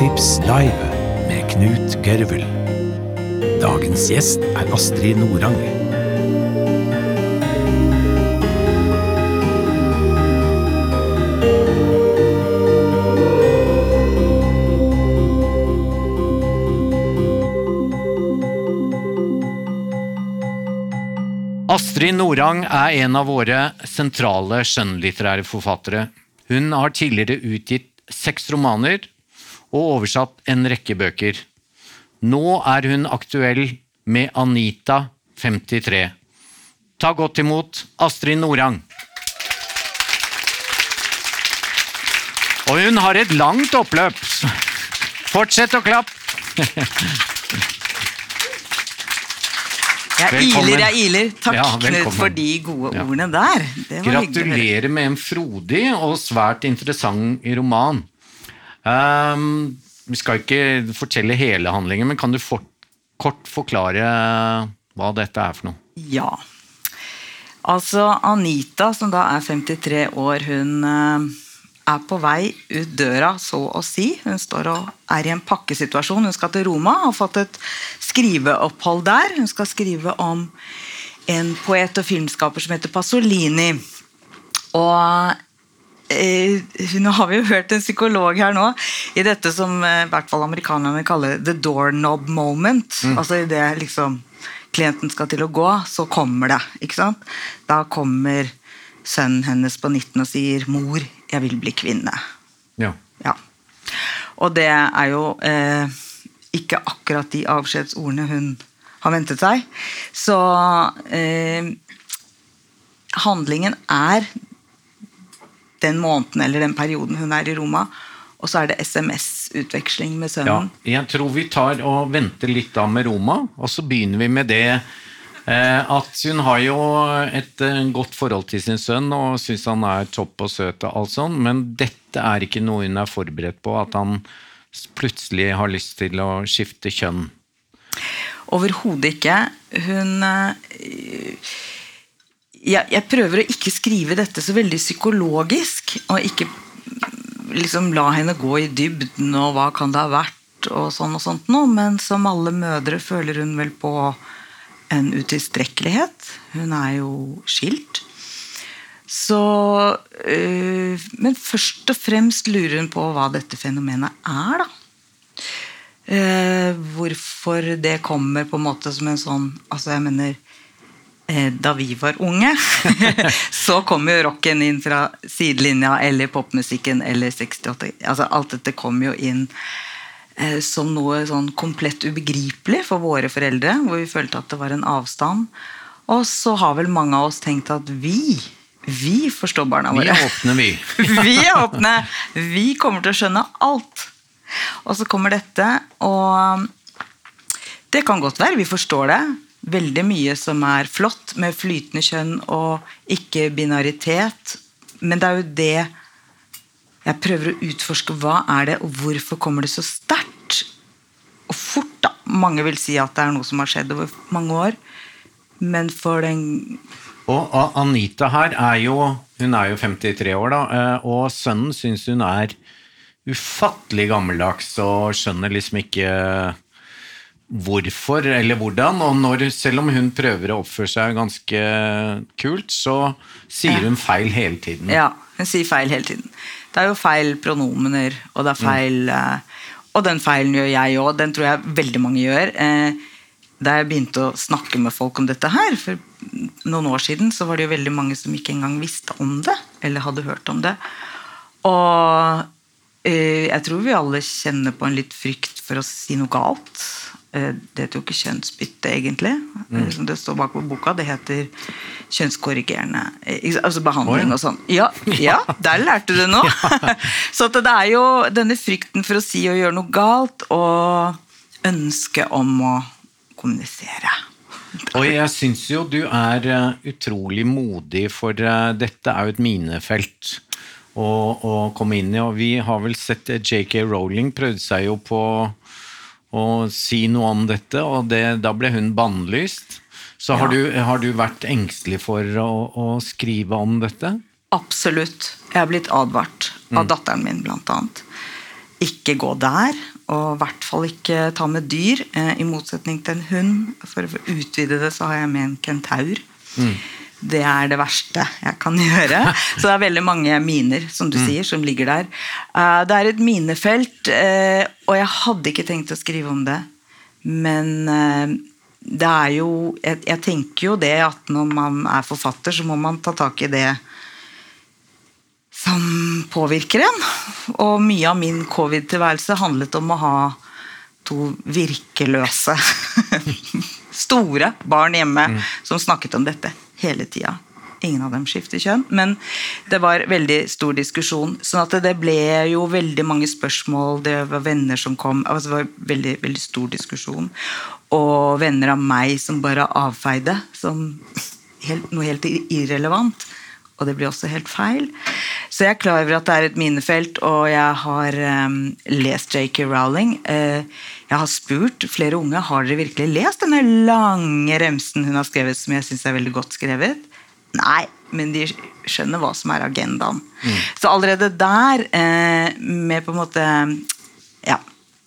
Boktips live med Knut Gørvel. Dagens gjest er Astrid Norang. Astrid Norang er en av våre sentrale skjønnlitterære forfattere. Hun har tidligere utgitt seks romaner og oversatt en rekke bøker. Nå er hun aktuell med Anita 53. Ta godt imot Astrid Norang. Og hun har et langt oppløp. Fortsett å klappe! Jeg Velkommen. iler, jeg iler. Takk, Ja, Knut, for de gode Ja. ordene der. Det var hyggelig. Gratulerer med en frodig og svært interessant roman. Ehm, vi skal ikke fortelle hele handlingen, men kan du for, kort forklare hva dette er for noe? Ja. Altså, Anita, som da er 53 år, hun eh, er på vei ut døra, så å si. Hun står og er i en pakkesituasjon. Hun skal til Roma, har fått et skriveopphold der. Hun skal skrive om en poet og filmskaper som heter Pasolini. Og eh, nå har vi jo hørt en psykolog her nå i dette som eh, i hvert fall amerikanerne kaller the doorknob moment. Altså i det liksom klienten skal til å gå, så kommer det. ikke sant? Da kommer sønnen hennes på 19 og sier 'Mor, jeg vil bli kvinne'. Ja. Ja. Og det er jo eh, ikke akkurat de avskjedsordene hun har ventet seg. Så eh, handlingen er den måneden eller den perioden hun er i Roma, og så er det SMS-utveksling med ja. sønnen. Jeg tror vi tar og venter litt da med Roma, og så begynner vi med det eh, at hun har jo et eh, godt forhold til sin sønn og syns han er topp og søt og alt sånt, men dette er ikke noe hun er forberedt på, at han plutselig har lyst til å skifte kjønn. Overhodet ikke. Hun eh, jeg, jeg prøver å ikke skrive dette så veldig psykologisk, og ikke liksom la henne gå i dybden og hva kan det ha vært, og sånn og sånt noe, men som alle mødre føler hun vel på en utilstrekkelighet. Hun er jo skilt. Så øh, Men først og fremst lurer hun på hva dette fenomenet er, da. Uh, hvorfor det kommer på en måte som en sånn Altså, jeg mener Da vi var unge, så kom jo rocken inn fra sidelinja, eller popmusikken, eller 68 altså Alt dette kom jo inn eh, som noe sånn komplett ubegripelig for våre foreldre, hvor vi følte at det var en avstand. Og så har vel mange av oss tenkt at vi, vi forstår barna Vi våre. er åpne, vi. Vi er åpne. Vi kommer til å skjønne alt. Og så kommer dette, og det kan godt være vi forstår det. Veldig mye som er flott med flytende kjønn og ikke-binaritet. Men det er jo det jeg prøver å utforske. Hva er det, og hvorfor kommer det så sterkt? Og fort, da. Mange vil si at det er noe som har skjedd over mange år. Men for den Og og Anita her er jo Hun er jo 53 år, da, eh, og sønnen syns hun er ufattelig gammeldags og skjønner liksom ikke hvorfor eller hvordan. Og når, selv om hun prøver å oppføre seg ganske kult, så sier hun feil hele tiden. Ja, hun sier feil hele tiden. Det er jo feil pronomener, og det er feil mm. Og den feilen gjør jeg òg, den tror jeg veldig mange gjør. Eh, Da jeg begynte å snakke med folk om dette her, for noen år siden, så var det jo veldig mange som ikke engang visste om det, eller hadde hørt om det. Og eh, jeg tror vi alle kjenner på en litt frykt for å si noe galt. Eh, Det heter jo ikke kjønnsbytte, egentlig. Mm. Som det står bak på boka. Det heter kjønnskorrigerende eh? Altså behandling og sånn. Ja, ja, der lærte du noe! Så det er jo denne frykten for å si og gjøre noe galt, og ønsket om å kommunisere. Og jeg syns jo du er eh, utrolig modig, for eh, dette er jo et minefelt å, å komme inn i. Og vi har vel sett eh, JK Rowling prøvde seg jo på å si noe om dette, og det, da ble hun bannlyst. Så har, Ja. du, har du vært engstelig for å, å skrive om dette? Absolutt. Jeg er blitt advart av datteren min, blant annet. ikke gå der, og i hvert fall ikke ta med dyr. Eh, I motsetning til en hund. For å utvide det, så har jeg med en kentaur. Det er det verste jeg kan gjøre. Så det er veldig mange miner som du sier, som ligger der. Eh, det er et minefelt, eh, og jeg hadde ikke tenkt å skrive om det. Men eh, det er jo jeg, jeg tenker jo det at når man er forfatter, så må man ta tak i det som påvirker en. Og mye av min covid-tilværelse handlet om å ha to virkeløse store barn hjemme som snakket om dette hele tida. Ingen av dem skifter kjønn, men det var veldig stor diskusjon. sånn at det ble jo veldig mange spørsmål, det var venner som kom altså Det var veldig, veldig stor diskusjon. Og venner av meg som bare avfeide som helt, noe helt irrelevant. Og det blir også helt feil. Så jeg er klar over at det er et minefelt, og jeg har um, lest J.K. Rowling. Uh, jeg har spurt flere unge har dere virkelig lest denne lange remsen hun har skrevet, som jeg syns er veldig godt skrevet. Nei, men de skjønner hva som er agendaen. Så allerede der, uh, med på en måte Ja.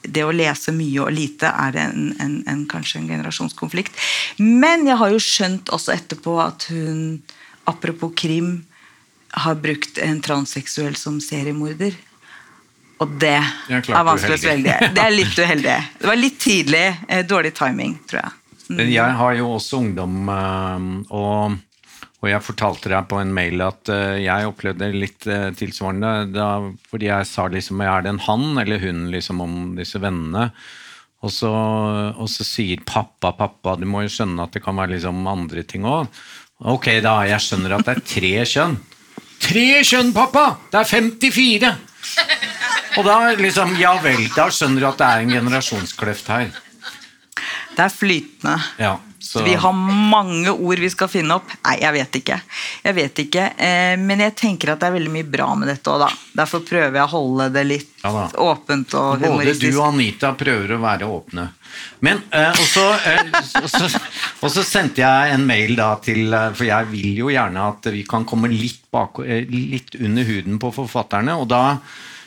Det å lese mye og lite er en, en, en, kanskje en generasjonskonflikt. Men jeg har jo skjønt også etterpå at hun, apropos krim, har brukt en transseksuell som seriemorder. Og det Det er vanskelig å svelge. Det er litt uheldig. Det var litt tidlig. eh, Dårlig timing, tror jeg. Men jeg har jo også ungdom, eh, og, og jeg fortalte deg på en mail at eh, jeg opplevde litt eh, tilsvarende da, fordi jeg sa liksom er det en han eller hun liksom om disse vennene. Og så, og så sier pappa, pappa, du må jo skjønne at det kan være liksom andre ting òg. Ok, da, jeg skjønner at det er tre kjønn. Tre kjønn, pappa! Det er 54! Og da liksom, ja vel, da skjønner du at det er en generasjonskløft her. Det er flytende. Ja, så... Vi har mange ord vi skal finne opp. Nei, jeg vet ikke. Jeg vet ikke. Eh, men jeg tenker at det er veldig mye bra med dette òg, da. Derfor prøver jeg å holde det litt Ja åpent og Både du og Anita prøver å være åpne. Men, eh, og, så, eh, og, så, og så sendte jeg en mail da til For jeg vil jo gjerne at vi kan komme litt, bak, litt under huden på forfatterne. Og da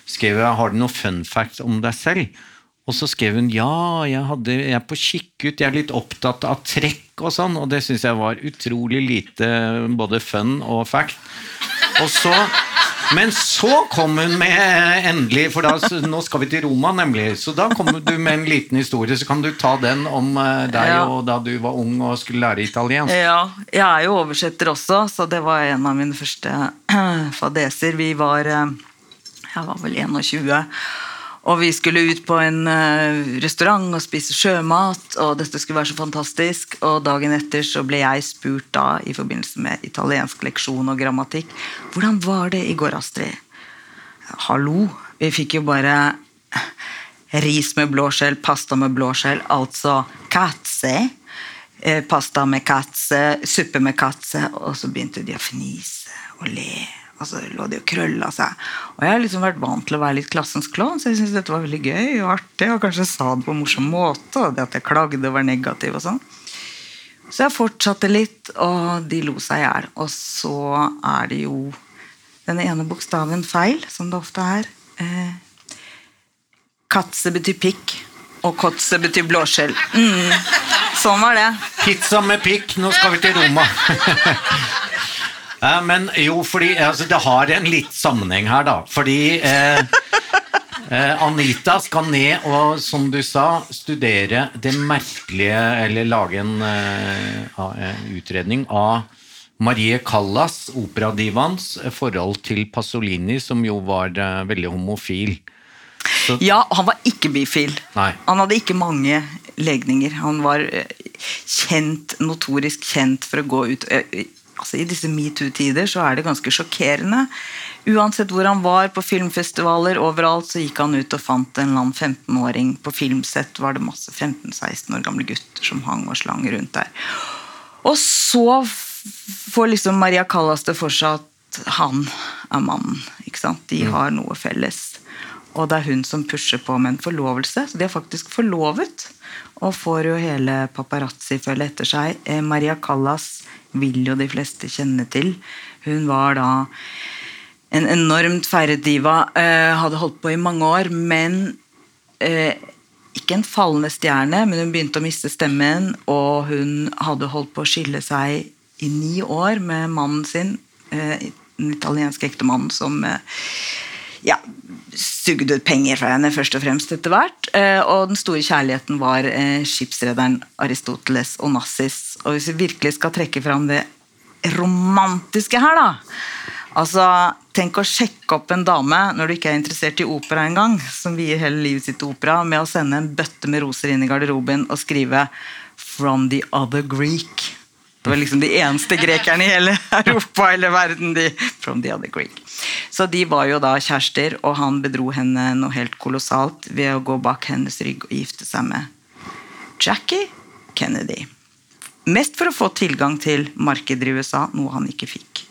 skrev jeg har du noe fun facts om deg selv. Og så skrev hun ja, jeg, hadde, jeg er på kikkut, jeg er litt opptatt av trekk og sånn. Og det syns jeg var utrolig lite både fun og fact. Og så men så kom hun med endelig, for da, nå skal vi til Roma, nemlig. Så da kom du med en liten historie, så kan du ta den om eh, deg Ja. og da du var ung og skulle lære italiensk. Ja, jeg er jo oversetter også, så det var en av mine første fadeser. Vi var eh, Jeg var vel 21. Og vi skulle ut på en eh, restaurant og spise sjømat, og dette skulle være så fantastisk. Og dagen etter så ble jeg spurt da, i forbindelse med italiensk leksjon og grammatikk, hvordan var det i går, Astrid? Hallo, vi fikk jo bare ris med blåskjell, pasta med blåskjell, altså katse. Eh, pasta med katse, suppe med katse, og så begynte de å fnise og le. Og så lå de og krølla seg. Og jeg har liksom vært vant til å være litt klassens klovn, så jeg syntes dette var veldig gøy og artig. Og kanskje sa det på en morsom måte, og det at jeg klagde og var negativ og sånn. Så jeg fortsatte litt, og de lo seg i hjel. Og så er det jo den ene bokstaven feil, som det ofte er. Eh, katse betyr pikk, og kotse betyr blåskjell. Mm. Sånn var det. Pizza med pikk, nå skal vi til Roma. Ja, men jo, fordi altså, det har en litt sammenheng her, da. Fordi eh, eh, Anita skal ned og, som du sa, studere det merkelige Eller lage en eh, av- utredning av Marie Callas, operadivaens, eh, forhold til Pasolini, som jo var eh, veldig homofil. Så, Ja, han var ikke bifil. Nei. Han hadde ikke mange legninger. Han var eh, kjent, notorisk kjent for å gå ut eh, altså I disse metoo-tider så er det ganske sjokkerende. Uansett hvor han var, på filmfestivaler, overalt, så gikk han ut og fant en eller annen 15-åring. På filmsett var det masse 15-16 år gamle gutter som hang og slang rundt der. Og så får liksom Maria Callas det for seg at han er mannen. ikke sant? De har noe felles. Og det er hun som pusher på med en forlovelse. Så de er faktisk forlovet. Og får jo hele paparazzi-følget etter seg. Eh, Maria Callas vil jo de fleste kjenne til. Hun var da en enormt feiret eh, hadde holdt på i mange år, men eh, ikke en fallende stjerne, men hun begynte å miste stemmen, og hun hadde holdt på å skille seg i ni år med mannen sin, eh, den italienske ektemannen, som eh, ja, sugde ut penger fra henne, først og fremst etter hvert. Eh, og den store kjærligheten var eh, skipsrederen Aristoteles Onassis. Og hvis vi virkelig skal trekke fram det romantiske her, da Altså, Tenk å sjekke opp en dame når du ikke er interessert i opera engang, som vier hele livet sitt til opera, med å sende en bøtte med roser inn i garderoben og skrive 'From the other Greek'. Det var liksom de eneste grekerne i hele Europa eller verden. de, from the other Greek. Så de var jo da kjærester, og han bedro henne noe helt kolossalt ved å gå bak hennes rygg og gifte seg med Jackie Kennedy. Mest for å få tilgang til markedet i USA, noe han ikke fikk.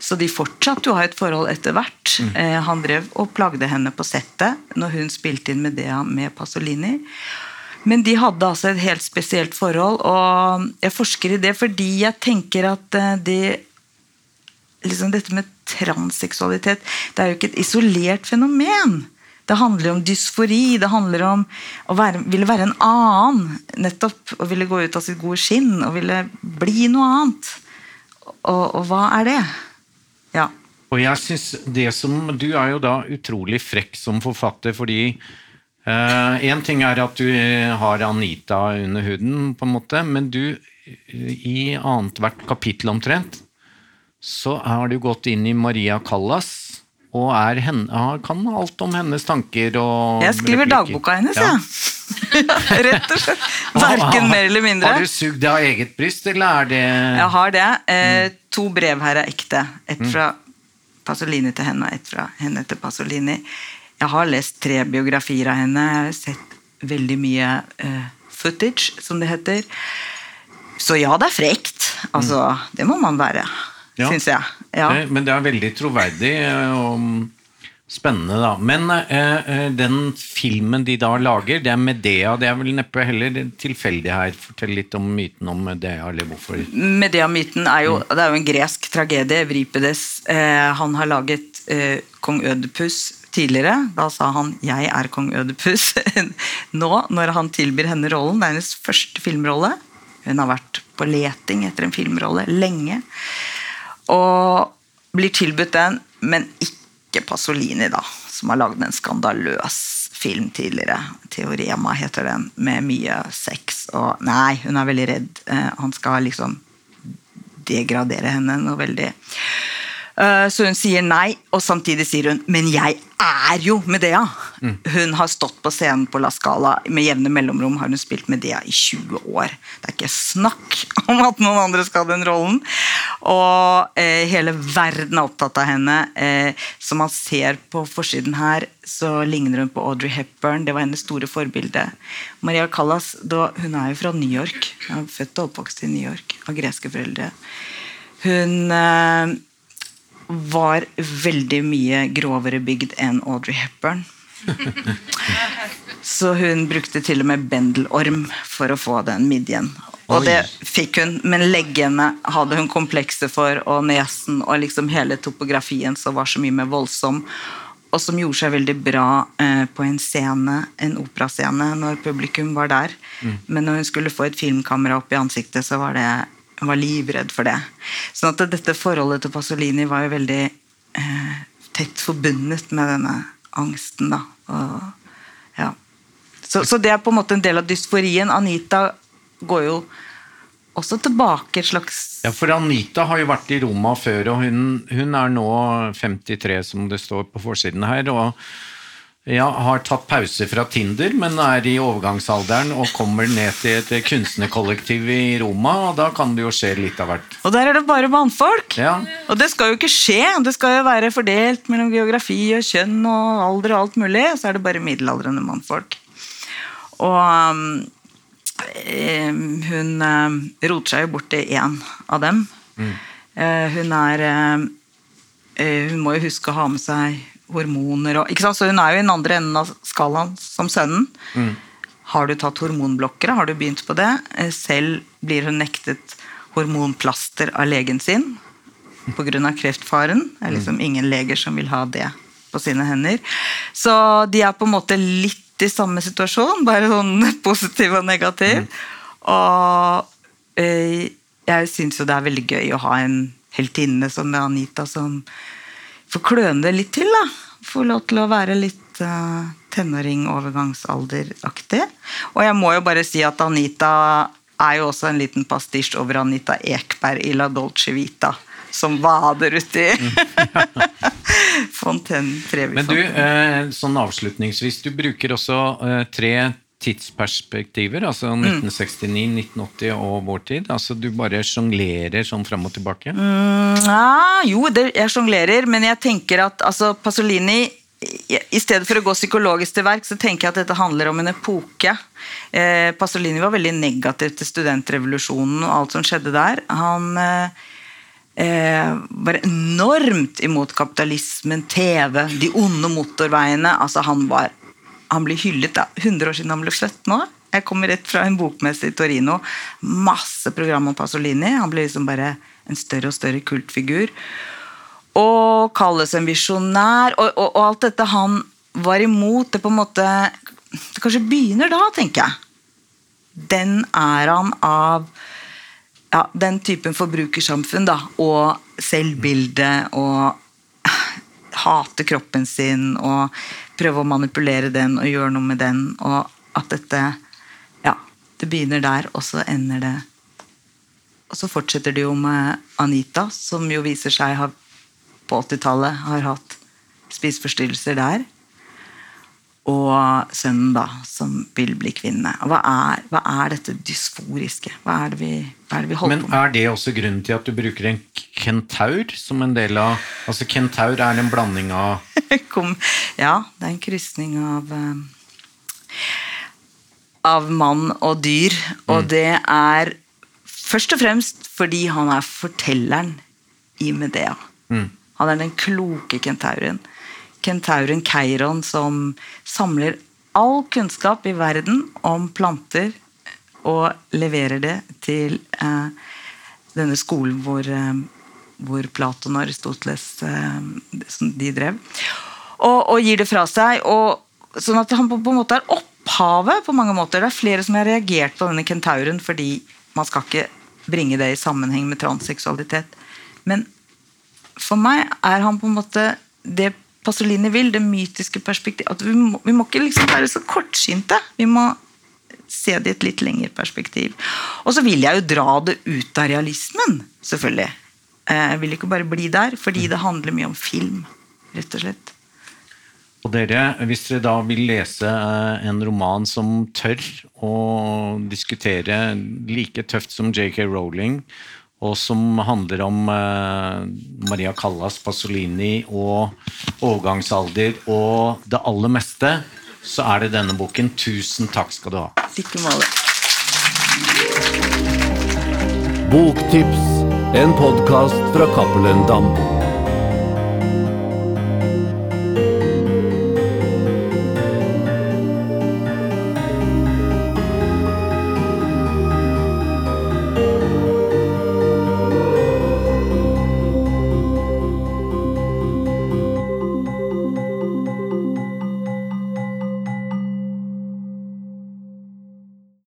Så de fortsatte å ha et forhold etter hvert. Eh, han drev og plagde henne på settet når hun spilte inn Medea med Pasolini. Men de hadde altså et helt spesielt forhold, og jeg forsker i det fordi jeg tenker at eh, det liksom Dette med transseksualitet det er jo ikke et isolert fenomen. Det handler om dysfori, det handler om å være, ville være en annen. Nettopp. Å ville gå ut av sitt gode skinn og ville bli noe annet. Og, og hva er det? Ja. Og jeg synes det som Du er jo da utrolig frekk som forfatter, fordi Én uh, ting er at du har Anita under huden, på en måte, men du, i annethvert kapittel omtrent, så har du gått inn i Maria Callas og henne, kan alt om hennes tanker og Jeg skriver replikker. dagboka hennes, ja. ja. Rett og slett. Verken mer eller mindre. Har du sugd av eget bryst, eller er det Jeg har det. Eh, mm. to brev her er ekte. Et mm. fra Pasolini til henne og et fra henne til Pasolini. Jeg har lest tre biografier av henne. Jeg har sett veldig mye uh, footage, som det heter. Så ja, det er frekt. Altså, mm. Det må man være, ja. syns jeg. Ja. Det, men det er veldig troverdig og spennende, da. Men uh, den filmen de da lager, det er Medea. Det er vel neppe heller tilfeldig her. Fortell litt om myten om Medea, eller hvorfor Medea-myten er jo, mm. det er jo en gresk tragedie. Vripedes. Uh, han har laget kong Ødipus tidligere. Da sa han 'jeg er kong Ødipus'. Nå, når han tilbyr henne rollen, det er hennes første filmrolle Hun har vært på leting etter en filmrolle lenge. Og blir tilbudt den, men ikke Pasolini, da, som har lagd en skandaløs film tidligere. 'Teorema' heter den, med mye sex. Og nei, hun er veldig redd. Eh, han skal liksom degradere henne noe veldig. Eh, så hun sier nei, og samtidig sier hun 'men jeg er jo Medea'. Mm. Hun har stått på scenen på La Scala med jevne mellomrom har hun spilt Medea i 20 år. Det er ikke snakk om at noen andre skal ha den rollen. Og eh, hele verden er opptatt av henne. Eh, som man ser på forsiden her, så ligner hun på Audrey Hepburn. Det var hennes store forbilde. Maria Callas da, hun er jo fra New York. Hun er født og oppvokst i New York av greske foreldre. Hun eh, var veldig mye grovere bygd enn Audrey Hepburn. Så hun brukte til og med bendelorm for å få den midjen. Og det fikk hun, men leggene hadde hun komplekse for, og nesen og liksom hele topografien som var så mye mer voldsom. Og som gjorde seg veldig bra eh, på en scene, en operascene når publikum var der. Mm. Men når hun skulle få et filmkamera opp i ansiktet, så var det var livredd for det. Sånn dette forholdet til Pasolini var jo veldig eh, tett forbundet med denne angsten. da. Og, ja. så, så, det er på en måte en del av dysforien. Anita går jo også tilbake et slags Ja, for Anita har jo vært i Roma før, og hun, hun er nå 53, som det står på forsiden her. og ja, har tatt pause fra Tinder, men er i overgangsalderen og kommer ned til et kunstnerkollektiv i Roma, og da kan det jo skje litt av hvert. Og der er det bare mannfolk! Ja. Og det skal jo ikke skje! Det skal jo være fordelt mellom geografi og kjønn og alder og alt mulig, og så er det bare middelaldrende mannfolk. Og um, hun um, roter seg jo bort til én av dem. Mm. Uh, hun er uh, Hun må jo huske å ha med seg hormoner og? Så hun er jo i den andre enden av skalaen som sønnen. Mm. Har du tatt hormonblokkere? Har du begynt på det? Eh, selv blir hun nektet hormonplaster av legen sin. pga. kreftfaren. Det er liksom ingen leger som vil ha det på sine hender. Så de er på en måte litt i samme situasjon, bare sånn positiv og negativ. Og eh, jeg syns jo det er veldig gøy å ha en heltinne som Anita som får kløne det litt til. da. Få lov til å være litt uh, tenåring-overgangsalderaktig. Og jeg må jo bare si at Anita er jo også en liten pastisj over Anita Ekberg i La Dolce Vita. Som vader uti Fontaine Trevi Men du, eh, sånn avslutningsvis, du bruker også eh, tre tidsperspektiver, altså 1969, 1980 og vår tid. Altså Du bare sjonglerer sånn fram og tilbake? Mm, ja, jo, det, jeg sjonglerer, men jeg tenker at altså, Pasolini i stedet for å gå psykologisk til verk, så tenker jeg at dette handler om en epoke. Eh, Pasolini var veldig negativ til studentrevolusjonen og alt som skjedde der. Han eh, eh var enormt imot kapitalismen, TV, de onde motorveiene. altså Han var han blir hyllet da, 100 år siden han ble født nå. Jeg kommer rett fra en bokmesse i Torino. Masse program om Pasolini. Han blir liksom bare en større og større kultfigur. Og kalles en visjonær. Og, og, og, alt dette han var imot, det på en måte Det kanskje begynner da, tenker jeg. Den æraen av ja, den typen forbrukersamfunn da, og selvbilde og hate kroppen sin og prøve å manipulere den og gjøre noe med den. Og at dette Ja, det begynner der, og så ender det Og så fortsetter det jo med Anita, som jo viser seg har, på 80-tallet har hatt spiseforstyrrelser der. Og sønnen, da, som vil bli kvinne. Hva er, hva er dette dysforiske? Hva er det vi, er det vi holder Men på med? Men er det også grunnen til at du bruker en kentaur som en del av Altså Kentaur er en blanding av Kom, ja, det er en krysning av uh, Av mann og dyr. Og mm. det er først og fremst fordi han er fortelleren i Medea. Mm. Han er den kloke kentauren. Kentauren Keiron som samler all kunnskap i verden om planter og leverer det til eh, denne skolen hvor uh, hvor Platon og Aristoteles eh, de drev. Og, og, gir det fra seg. Og, sånn at han på, på, en måte er opphavet på mange måter. Det er flere som har reagert på denne kentauren fordi man skal ikke bringe det i sammenheng med transseksualitet. Men for meg er han på en måte det Pasolini vil, det mytiske perspektivet. At vi må, vi må ikke liksom være så kortsynte. Vi må se det i et litt lengre perspektiv. Og så vil jeg jo dra det ut av realismen, selvfølgelig. Jeg vil ikke bare bli der, fordi det handler mye om film, rett og slett. Og dere, Hvis dere da vil lese eh, en roman som tør å diskutere like tøft som JK Rowling, og som handler om eh, Maria Callas, Pasolini og overgangsalder og det aller meste, så er det denne boken. Tusen takk skal du ha. Like måte. Boktips en podkast fra Cappelen Dam.